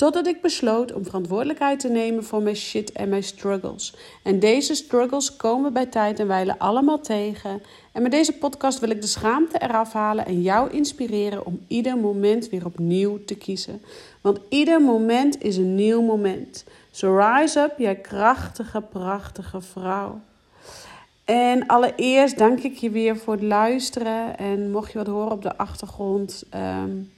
Totdat ik besloot om verantwoordelijkheid te nemen voor mijn shit en mijn struggles. En deze struggles komen bij tijd en wijle allemaal tegen. En met deze podcast wil ik de schaamte eraf halen en jou inspireren om ieder moment weer opnieuw te kiezen. Want ieder moment is een nieuw moment. So rise up, jij krachtige, prachtige vrouw. En allereerst dank ik je weer voor het luisteren. En mocht je wat horen op de achtergrond. Um,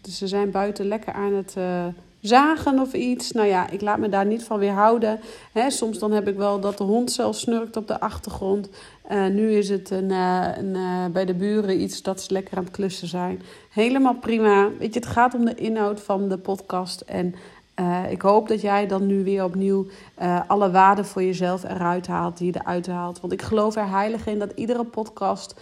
dus ze zijn buiten lekker aan het uh, zagen of iets. Nou ja, ik laat me daar niet van weerhouden. Hè, soms dan heb ik wel dat de hond zelf snurkt op de achtergrond. Uh, nu is het een, uh, een, bij de buren iets dat ze lekker aan het klussen zijn. Helemaal prima. Weet je, het gaat om de inhoud van de podcast. En ik hoop dat jij dan nu weer opnieuw alle waarde voor jezelf eruit haalt, die je eruit haalt. Want ik geloof er heilig in dat iedere podcast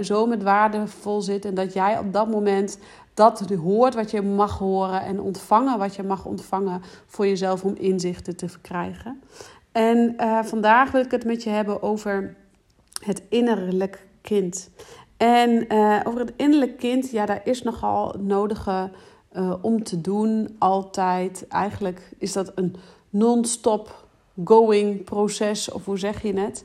zo met waarde vol zit. En dat jij op dat moment dat hoort wat je mag horen en ontvangen wat je mag ontvangen voor jezelf om inzichten te verkrijgen. En vandaag wil ik het met je hebben over het innerlijk kind. En over het innerlijk kind, ja, daar is nogal nodige uh, om te doen, altijd. Eigenlijk is dat een non-stop going proces, of hoe zeg je het?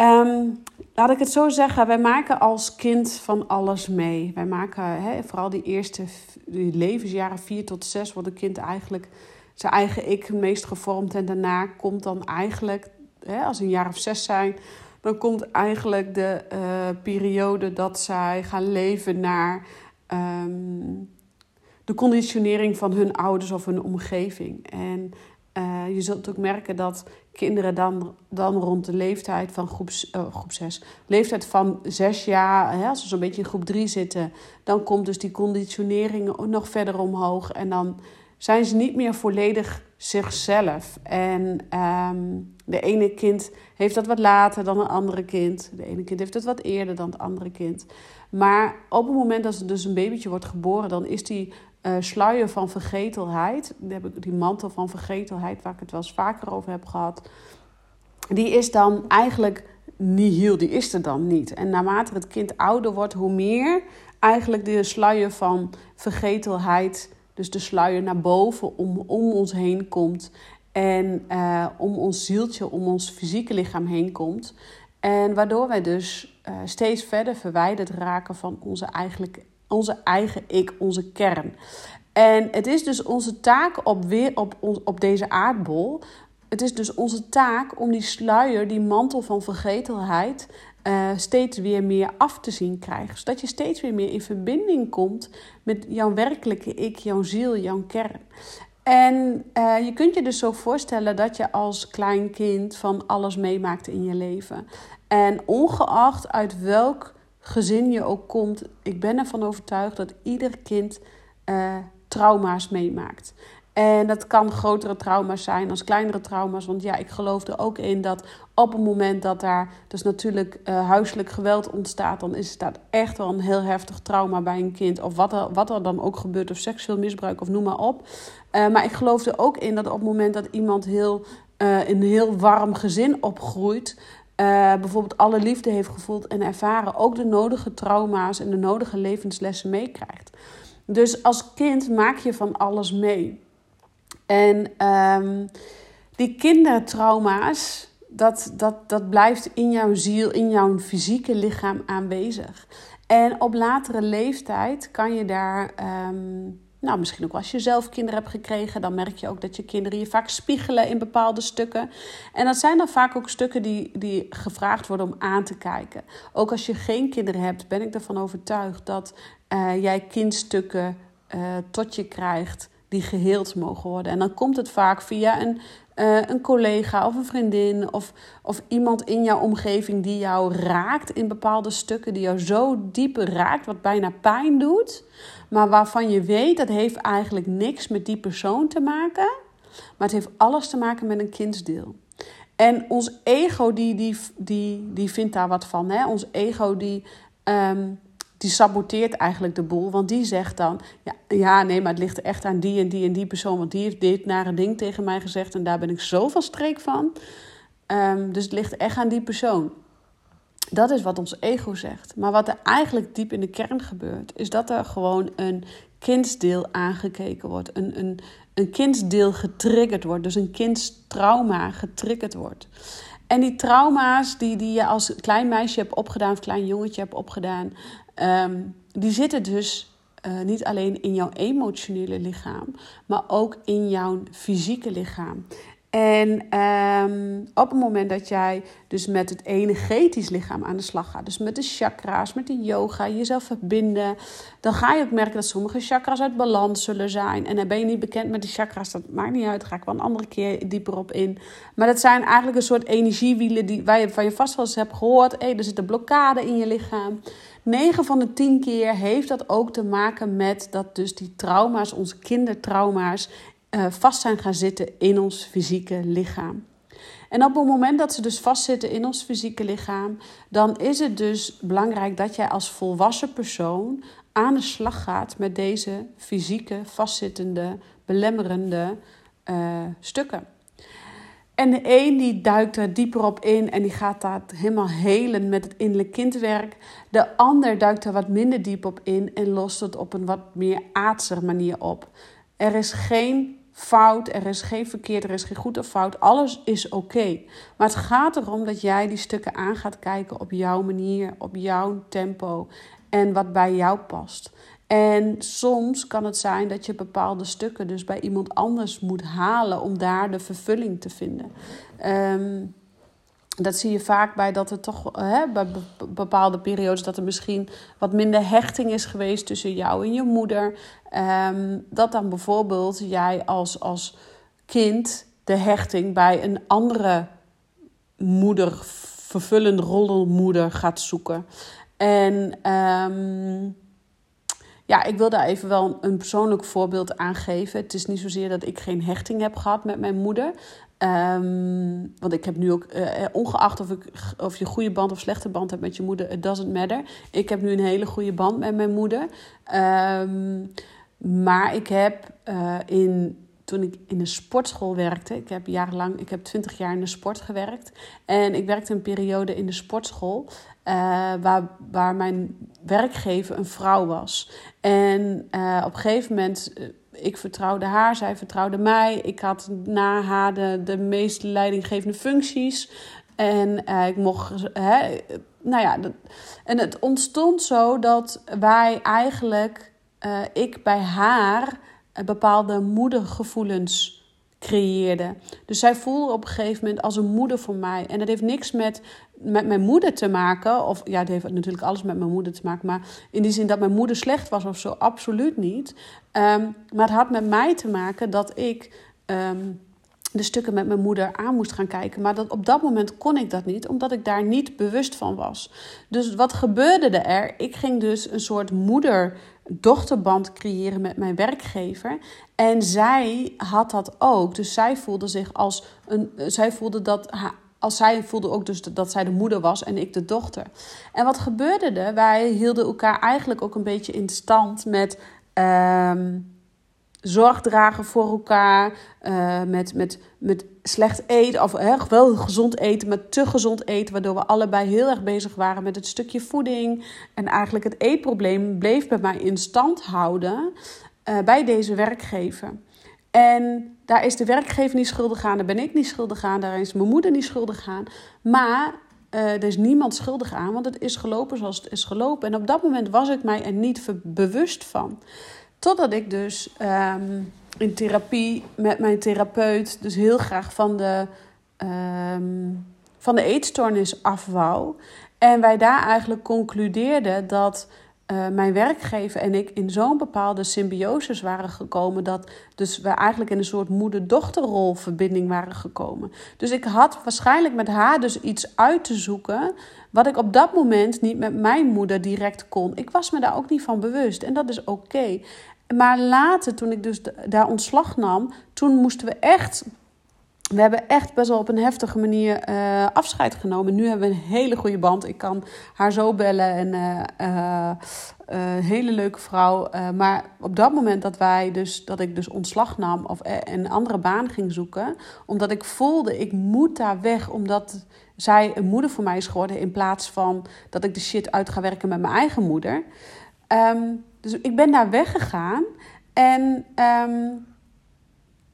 Um, laat ik het zo zeggen, wij maken als kind van alles mee. Wij maken vooral die eerste levensjaren, vier tot zes, wordt een kind eigenlijk zijn eigen ik meest gevormd. En daarna komt dan eigenlijk, als ze een jaar of zes zijn, dan komt eigenlijk de uh, periode dat zij gaan leven naar um, de conditionering van hun ouders of hun omgeving. En uh, je zult ook merken dat kinderen dan, dan rond de leeftijd van groep, uh, groep 6, leeftijd van 6 jaar, hè, als ze zo'n beetje in groep 3 zitten, dan komt dus die conditionering nog verder omhoog. En dan zijn ze niet meer volledig zichzelf. En um, de ene kind heeft dat wat later dan een andere kind. De ene kind heeft het wat eerder dan het andere kind. Maar op het moment dat er dus een babytje wordt geboren, dan is die uh, sluier van vergetelheid, die, die mantel van vergetelheid, waar ik het wel eens vaker over heb gehad, die is dan eigenlijk nihil, die is er dan niet. En naarmate het kind ouder wordt, hoe meer eigenlijk de sluier van vergetelheid, dus de sluier naar boven om, om ons heen komt en uh, om ons zieltje, om ons fysieke lichaam heen komt. En waardoor wij dus uh, steeds verder verwijderd raken van onze eigenlijk onze eigen ik, onze kern. En het is dus onze taak op, weer op, op deze aardbol. Het is dus onze taak om die sluier, die mantel van vergetelheid, uh, steeds weer meer af te zien krijgen. Zodat je steeds weer meer in verbinding komt met jouw werkelijke ik, jouw ziel, jouw kern. En uh, je kunt je dus zo voorstellen dat je als klein kind van alles meemaakt in je leven. En ongeacht uit welk gezin je ook komt, ik ben ervan overtuigd dat ieder kind uh, trauma's meemaakt. En dat kan grotere trauma's zijn als kleinere trauma's. Want ja, ik geloof er ook in dat op het moment dat daar dus natuurlijk uh, huiselijk geweld ontstaat, dan is dat echt wel een heel heftig trauma bij een kind. Of wat er, wat er dan ook gebeurt, of seksueel misbruik of noem maar op. Uh, maar ik geloof er ook in dat op het moment dat iemand heel, in een heel warm gezin opgroeit, uh, bijvoorbeeld alle liefde heeft gevoeld en ervaren, ook de nodige trauma's en de nodige levenslessen meekrijgt. Dus als kind maak je van alles mee. En um, die kindertrauma's, dat, dat, dat blijft in jouw ziel, in jouw fysieke lichaam aanwezig. En op latere leeftijd kan je daar. Um, nou, misschien ook als je zelf kinderen hebt gekregen, dan merk je ook dat je kinderen je vaak spiegelen in bepaalde stukken. En dat zijn dan vaak ook stukken die, die gevraagd worden om aan te kijken. Ook als je geen kinderen hebt, ben ik ervan overtuigd dat uh, jij kindstukken uh, tot je krijgt die geheeld mogen worden. En dan komt het vaak via een, uh, een collega of een vriendin of, of iemand in jouw omgeving die jou raakt in bepaalde stukken, die jou zo diep raakt, wat bijna pijn doet, maar waarvan je weet dat heeft eigenlijk niks met die persoon te maken. Maar het heeft alles te maken met een kindsdeel. En ons ego die, die, die, die vindt daar wat van. Hè? Ons ego die, ehm, die saboteert eigenlijk de boel. Want die zegt dan, ja, ja, nee, maar het ligt echt aan die en die en die persoon. Want die heeft dit nare ding tegen mij gezegd en daar ben ik zo van streek van. Ehm, dus het ligt echt aan die persoon. Dat is wat ons ego zegt. Maar wat er eigenlijk diep in de kern gebeurt, is dat er gewoon een kindsdeel aangekeken wordt. Een, een, een kindsdeel getriggerd wordt. Dus een kindstrauma getriggerd wordt. En die trauma's die, die je als klein meisje hebt opgedaan, of klein jongetje hebt opgedaan, ehm, die zitten dus uh, niet alleen in jouw emotionele lichaam, maar ook in jouw fysieke lichaam. En um, op het moment dat jij dus met het energetisch lichaam aan de slag gaat, dus met de chakra's, met de yoga, jezelf verbinden, dan ga je ook merken dat sommige chakras uit balans zullen zijn. En dan ben je niet bekend met de chakras, dat maakt niet uit, daar ga ik wel een andere keer dieper op in. Maar dat zijn eigenlijk een soort energiewielen die, waar je van je vast wel eens hebt gehoord. Hey, er zit een blokkade in je lichaam. 9 van de 10 keer heeft dat ook te maken met dat dus die trauma's, onze kindertrauma's, uh, vast zijn gaan zitten in ons fysieke lichaam. En op het moment dat ze dus vastzitten in ons fysieke lichaam, dan is het dus belangrijk dat jij als volwassen persoon aan de slag gaat met deze fysieke, vastzittende, belemmerende uh, stukken. En de een die duikt er dieper op in en die gaat dat helemaal helen met het innerlijk kindwerk. De ander duikt er wat minder diep op in en lost het op een wat meer aardse manier op. Er is geen fout, er is geen verkeerd, er is geen goed of fout. Alles is oké. Maar het gaat erom dat jij die stukken aan gaat kijken op jouw manier, op jouw tempo en wat bij jou past. En soms kan het zijn dat je bepaalde stukken dus bij iemand anders moet halen om daar de vervulling te vinden. Um, dat zie je vaak bij dat er toch hè, bij bepaalde periodes dat er misschien wat minder hechting is geweest tussen jou en je moeder. Ehm, dat dan bijvoorbeeld jij als, als kind de hechting bij een andere moeder, vervullende rolmoeder gaat zoeken. En um, ja, ik wil daar even wel een persoonlijk voorbeeld aan geven. Het is niet zozeer dat ik geen hechting heb gehad met mijn moeder. Ehm, want ik heb nu ook, uh, ongeacht of, ik, of je goede band of slechte band hebt met je moeder, it doesn't matter. Ik heb nu een hele goede band met mijn moeder. Um, maar ik heb uh, in, toen ik in de sportschool werkte, ik heb jarenlang, ik heb twintig jaar in de sport gewerkt. En ik werkte een periode in de sportschool. Waar, waar mijn werkgever een vrouw was. En op een gegeven moment ik vertrouwde haar, zij vertrouwde mij. Ik had na haar de, de meest leidinggevende functies. En uh, ik mocht, hè, nou ja, en het ontstond zo dat wij eigenlijk, uh, ik bij haar bepaalde moedergevoelens creëerde. Dus zij voelde op een gegeven moment als een moeder voor mij. En dat heeft niks met, met mijn moeder te maken. Of ja, het heeft natuurlijk alles met mijn moeder te maken. Maar in die zin dat mijn moeder slecht was of zo, absoluut niet. Ehm, maar het had met mij te maken dat ik. Ehm, de stukken met mijn moeder aan moest gaan kijken. Maar dat, op dat moment kon ik dat niet, omdat ik daar niet bewust van was. Dus wat gebeurde er? Ik ging dus een soort moeder-dochterband creëren met mijn werkgever. En zij had dat ook. Dus zij voelde zich als een. Zij voelde dat. Als zij voelde ook dus dat zij de moeder was en ik de dochter. En wat gebeurde er? Wij hielden elkaar eigenlijk ook een beetje in stand met. Ehm, zorg dragen voor elkaar. Uh, met, met, met slecht eten, of wel gezond eten, maar te gezond eten. Waardoor we allebei heel erg bezig waren met het stukje voeding. En eigenlijk het eetprobleem bleef bij mij in stand houden uh, bij deze werkgever. En daar is de werkgever niet schuldig aan, daar ben ik niet schuldig aan, daar is mijn moeder niet schuldig aan. Maar uh, er is niemand schuldig aan, want het is gelopen zoals het is gelopen. En op dat moment was ik mij er niet bewust van. Totdat ik dus um, in therapie met mijn therapeut dus heel graag van de, um, van de eetstoornis af wou. En wij daar eigenlijk concludeerden dat uh, mijn werkgever en ik in zo'n bepaalde symbiosis waren gekomen. Dat dus we eigenlijk in een soort moeder-dochterrolverbinding waren gekomen. Dus ik had waarschijnlijk met haar dus iets uit te zoeken. Wat ik op dat moment niet met mijn moeder direct kon. Ik was me daar ook niet van bewust. En dat is oké. Maar later, toen ik dus daar ontslag nam, toen moesten we echt we hebben echt best wel op een heftige manier uh, afscheid genomen. Nu hebben we een hele goede band. Ik kan haar zo bellen en uh, hele leuke vrouw. maar op dat moment dat wij dus dat ik dus ontslag nam of een andere baan ging zoeken, omdat ik voelde ik moet daar weg, omdat zij een moeder voor mij is geworden in plaats van dat ik de shit uit ga werken met mijn eigen moeder. Um, dus ik ben daar weggegaan en um,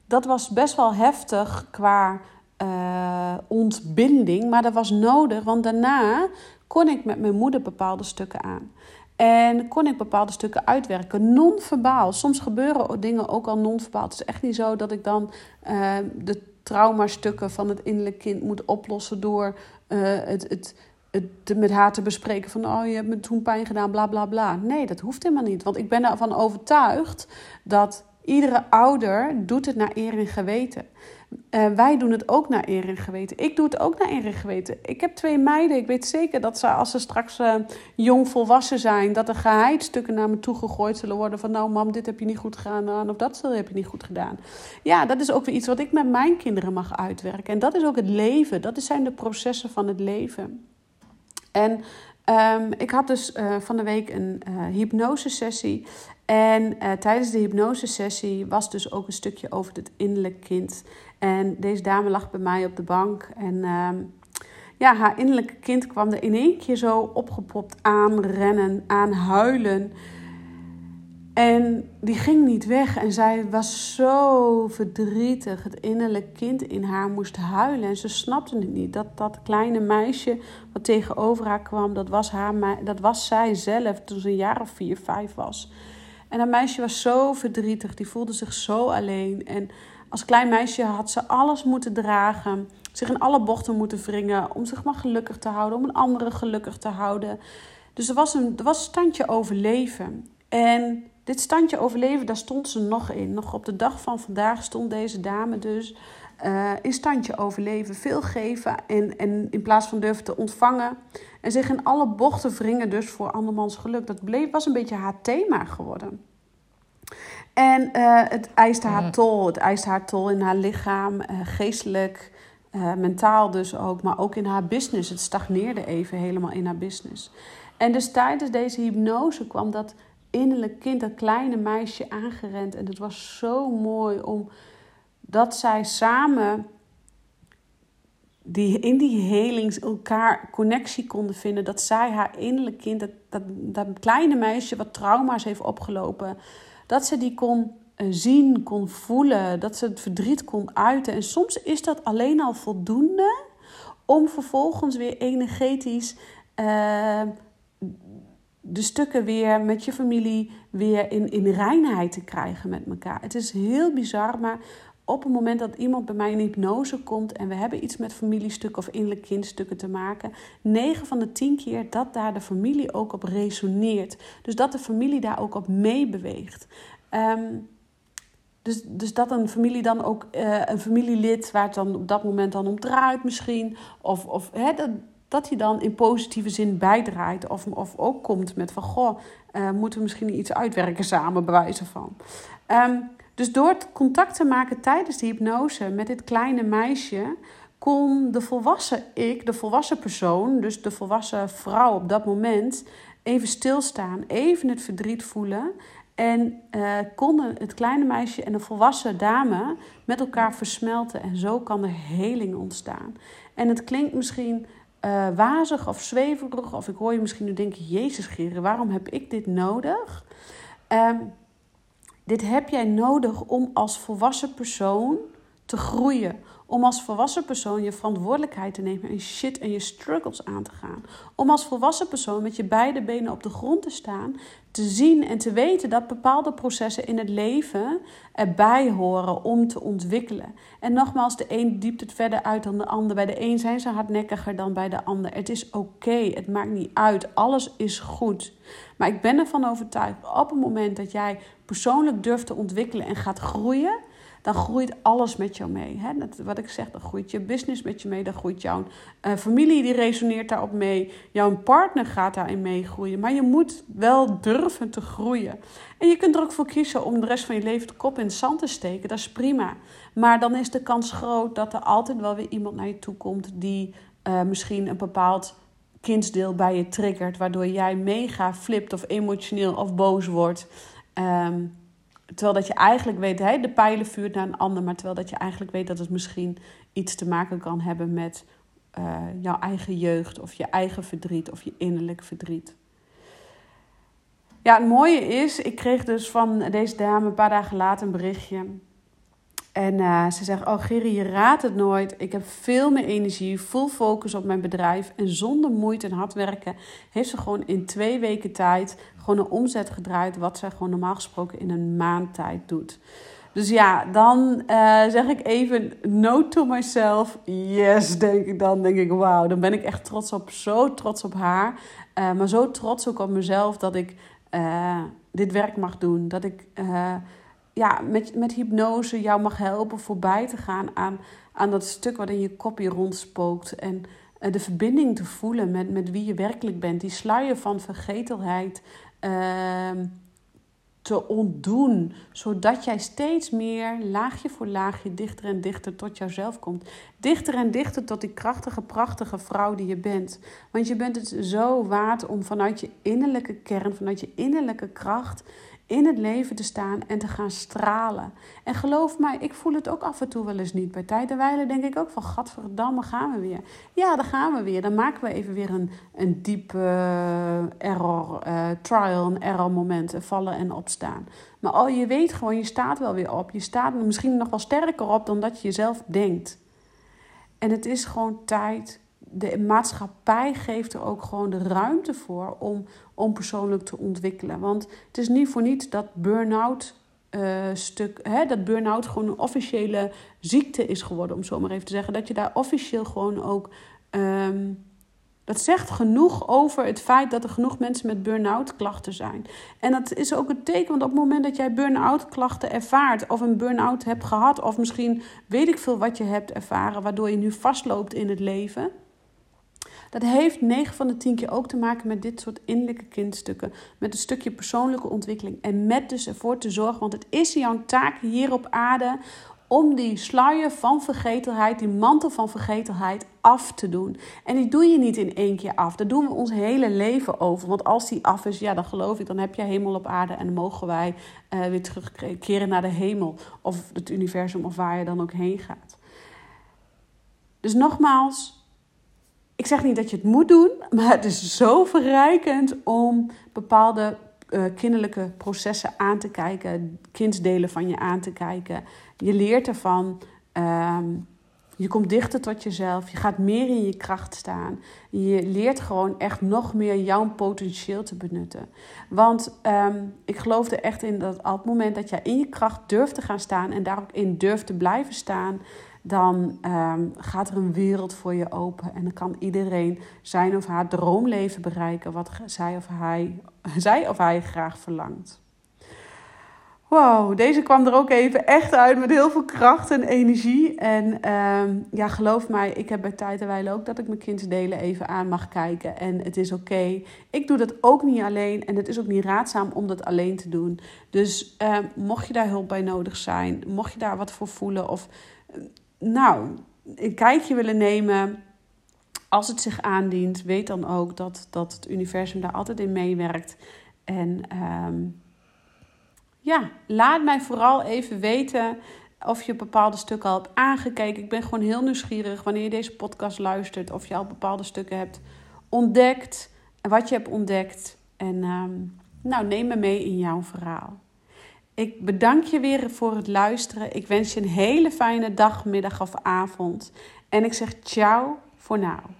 dat was best wel heftig qua uh, ontbinding. Maar dat was nodig, want daarna kon ik met mijn moeder bepaalde stukken aan. En kon ik bepaalde stukken uitwerken, non-verbaal. Soms gebeuren dingen ook al non-verbaal. Het is echt niet zo dat ik dan uh, de traumastukken van het innerlijk kind moet oplossen door uh, het, het, het met haar te bespreken van oh je hebt me toen pijn gedaan, bla bla bla. Nee, dat hoeft helemaal niet. Want ik ben ervan overtuigd dat Iedere ouder doet het naar eer en geweten. Uh, wij doen het ook naar eer en geweten. Ik doe het ook naar eer en geweten. Ik heb twee meiden. Ik weet zeker dat ze, als ze straks uh, jong volwassen zijn, dat er geheidstukken naar me toe gegooid zullen worden. Van nou, mam, dit heb je niet goed gedaan. Of dat heb je niet goed gedaan. Ja, dat is ook weer iets wat ik met mijn kinderen mag uitwerken. En dat is ook het leven. Dat zijn de processen van het leven. En um, ik had dus uh, van de week een uh, hypnosesessie. En uh, tijdens de hypnosesessie was dus ook een stukje over het innerlijk kind. En deze dame lag bij mij op de bank. En uh, ja, haar innerlijke kind kwam er in één keer zo opgepopt aan rennen, aan huilen. En die ging niet weg. En zij was zo verdrietig. Het innerlijke kind in haar moest huilen. En ze snapte het niet. Dat, dat kleine meisje wat tegenover haar kwam, dat was, haar, dat was zij zelf toen ze een jaar of vier, vijf was. En dat meisje was zo verdrietig, die voelde zich zo alleen. En als klein meisje had ze alles moeten dragen, zich in alle bochten moeten wringen om zich maar gelukkig te houden, om een andere gelukkig te houden. Dus er was een, er was standje overleven. En dit standje overleven, daar stond ze nog in. Nog op de dag van vandaag stond deze dame dus uh, in standje overleven. Veel geven en, en in plaats van durven te ontvangen. En zich in alle bochten wringen dus voor andermans geluk. Dat bleef, was een beetje haar thema geworden. En uh, het eiste haar tol. Het eiste haar tol in haar lichaam, uh, geestelijk, mentaal dus ook. Maar ook in haar business. Het stagneerde even helemaal in haar business. En dus tijdens deze hypnose kwam dat innerlijk kind, dat kleine meisje aangerend. En het was zo mooi om dat zij samen die, in die helings elkaar connectie konden vinden. Dat zij haar innerlijk kind, dat, dat, kleine meisje wat trauma's heeft opgelopen, dat ze die kon eh, zien, kon voelen, dat ze het verdriet kon uiten. En soms is dat alleen al voldoende om vervolgens weer energetisch uh, de stukken weer met je familie weer in, in reinheid te krijgen met elkaar. Het is heel bizar, maar op het moment dat iemand bij mij in hypnose komt en we hebben iets met familiestukken of innerlijk kindstukken te maken, 9 van de 10 keer dat daar de familie ook op resoneert. Dus dat de familie daar ook op meebeweegt. Um, dus, dus dat een familie dan ook, uh, een familielid waar het dan op dat moment dan om draait misschien, of, of dat, dat hij dan in positieve zin bijdraait. Of, of ook komt met van, goh, uh, moeten we misschien iets uitwerken samen, bewijzen van. Um, dus door het contact te maken tijdens de hypnose met dit kleine meisje, kon de volwassen ik, de volwassen persoon, dus de volwassen vrouw op dat moment, even stilstaan, even het verdriet voelen. En uh, konden het kleine meisje en de volwassen dame met elkaar versmelten. En zo kan er heling ontstaan. En het klinkt misschien uh, wazig of zweverig. Of ik hoor je misschien nu denken: Jezus, Geren, waarom heb ik dit nodig? Um, dit heb jij nodig om als volwassen persoon te groeien. Om als volwassen persoon je verantwoordelijkheid te nemen en shit en je struggles aan te gaan. Om als volwassen persoon met je beide benen op de grond te staan, te zien en te weten dat bepaalde processen in het leven erbij horen om te ontwikkelen. En nogmaals, de een diept het verder uit dan de ander. Bij de een zijn ze hardnekkiger dan bij de ander. Het is oké, het maakt niet uit. Alles is goed. Maar ik ben ervan overtuigd, op het moment dat jij persoonlijk durft te ontwikkelen en gaat groeien dan groeit alles met jou mee. Dat, wat ik zeg, dan groeit je business met je mee, dan groeit jouw uh, familie, die resoneert daarop mee. Jouw partner gaat daarin meegroeien. Maar je moet wel durven te groeien. En je kunt er ook voor kiezen om de rest van je leven de kop in het zand te steken. Dat is prima. Maar dan is de kans groot dat er altijd wel weer iemand naar je toe komt die uh, misschien een bepaald kindsdeel bij je triggert, waardoor jij mega flipt of emotioneel of boos wordt. Um, terwijl dat je eigenlijk weet, hè, de pijlen vuurt naar een ander, maar terwijl dat je eigenlijk weet dat het misschien iets te maken kan hebben met uh, jouw eigen jeugd of je eigen verdriet of je innerlijk verdriet. Ja, het mooie is, ik kreeg dus van deze dame een paar dagen later een berichtje. En uh, ze zegt, oh Gerry, je raadt het nooit. Ik heb veel meer energie, full focus op mijn bedrijf. En zonder moeite en hard werken heeft ze gewoon in twee weken tijd gewoon een omzet gedraaid. Wat zij gewoon normaal gesproken in een maand tijd doet. Dus ja, dan uh, zeg ik even no to myself. Yes, denk ik dan. Denk ik, wauw, dan ben ik echt trots op, zo trots op haar. Uh, maar zo trots ook op mezelf dat ik dit werk mag doen. Dat ik ja, met, met hypnose jou mag helpen voorbij te gaan aan, aan dat stuk wat in je kopje rondspookt. En uh, de verbinding te voelen met, met wie je werkelijk bent. Die sluier van vergetelheid uh, te ontdoen. Zodat jij steeds meer laagje voor laagje dichter en dichter tot jouzelf komt. Dichter en dichter tot die krachtige, prachtige vrouw die je bent. Want je bent het zo waard om vanuit je innerlijke kern, vanuit je innerlijke kracht in het leven te staan en te gaan stralen. En geloof mij, ik voel het ook af en toe wel eens niet. Bij tijd en wijle denk ik ook van, gadverdamme, gaan we weer. Ja, dan gaan we weer. Dan maken we even weer een, een diep uh, error, uh, trial en error moment. Vallen en opstaan. Maar oh, je weet gewoon, je staat wel weer op. Je staat misschien nog wel sterker op dan dat je jezelf denkt. En het is gewoon tijd de maatschappij geeft er ook gewoon de ruimte voor om, om persoonlijk te ontwikkelen. Want het is niet voor niets dat burn-out uh, stuk, hè, dat burn-out gewoon een officiële ziekte is geworden, om zo maar even te zeggen. Dat je daar officieel gewoon ook. Um, dat zegt genoeg over het feit dat er genoeg mensen met burn-out klachten zijn. En dat is ook een teken, want op het moment dat jij burn-out klachten ervaart, of een burn-out hebt gehad, of misschien weet ik veel wat je hebt ervaren, waardoor je nu vastloopt in het leven dat heeft 9 van de 10 keer ook te maken met dit soort innerlijke kindstukken. Met een stukje persoonlijke ontwikkeling. En met dus ervoor te zorgen, want het is jouw taak hier op aarde om die sluier van vergetelheid, die mantel van vergetelheid af te doen. En die doe je niet in één keer af. Daar doen we ons hele leven over. Want als die af is, ja, dan geloof ik, dan heb je hemel op aarde en dan mogen wij uh, weer terugkeren naar de hemel of het universum of waar je dan ook heen gaat. Dus nogmaals, ik zeg niet dat je het moet doen, maar het is zo verrijkend om bepaalde uh, kinderlijke processen aan te kijken, kindsdelen van je aan te kijken. Je leert ervan. Um, je komt dichter tot jezelf. Je gaat meer in je kracht staan. Je leert gewoon echt nog meer jouw potentieel te benutten. Want um, ik geloof er echt in dat op het moment dat jij in je kracht durft te gaan staan en daar ook in durft te blijven staan, dan um, gaat er een wereld voor je open. En dan kan iedereen zijn of haar droomleven bereiken wat zij of hij, zij of hij graag verlangt. Wow, deze kwam er ook even echt uit met heel veel kracht en energie. En um, ja, geloof mij, ik heb bij tijd en wijle ook dat ik mijn kindsdelen even aan mag kijken. En het is oké. Ik doe dat ook niet alleen. En het is ook niet raadzaam om dat alleen te doen. Dus um, mocht je daar hulp bij nodig zijn, mocht je daar wat voor voelen of nou, een kijkje willen nemen. Als het zich aandient, weet dan ook dat, dat het universum daar altijd in meewerkt. En um, ja, laat mij vooral even weten of je bepaalde stukken al hebt aangekeken. Ik ben gewoon heel nieuwsgierig wanneer je deze podcast luistert. Of je al bepaalde stukken hebt ontdekt. En wat je hebt ontdekt. En um, nou, neem me mee in jouw verhaal. Ik bedank je weer voor het luisteren. Ik wens je een hele fijne dag, middag of avond. En ik zeg ciao voor nu.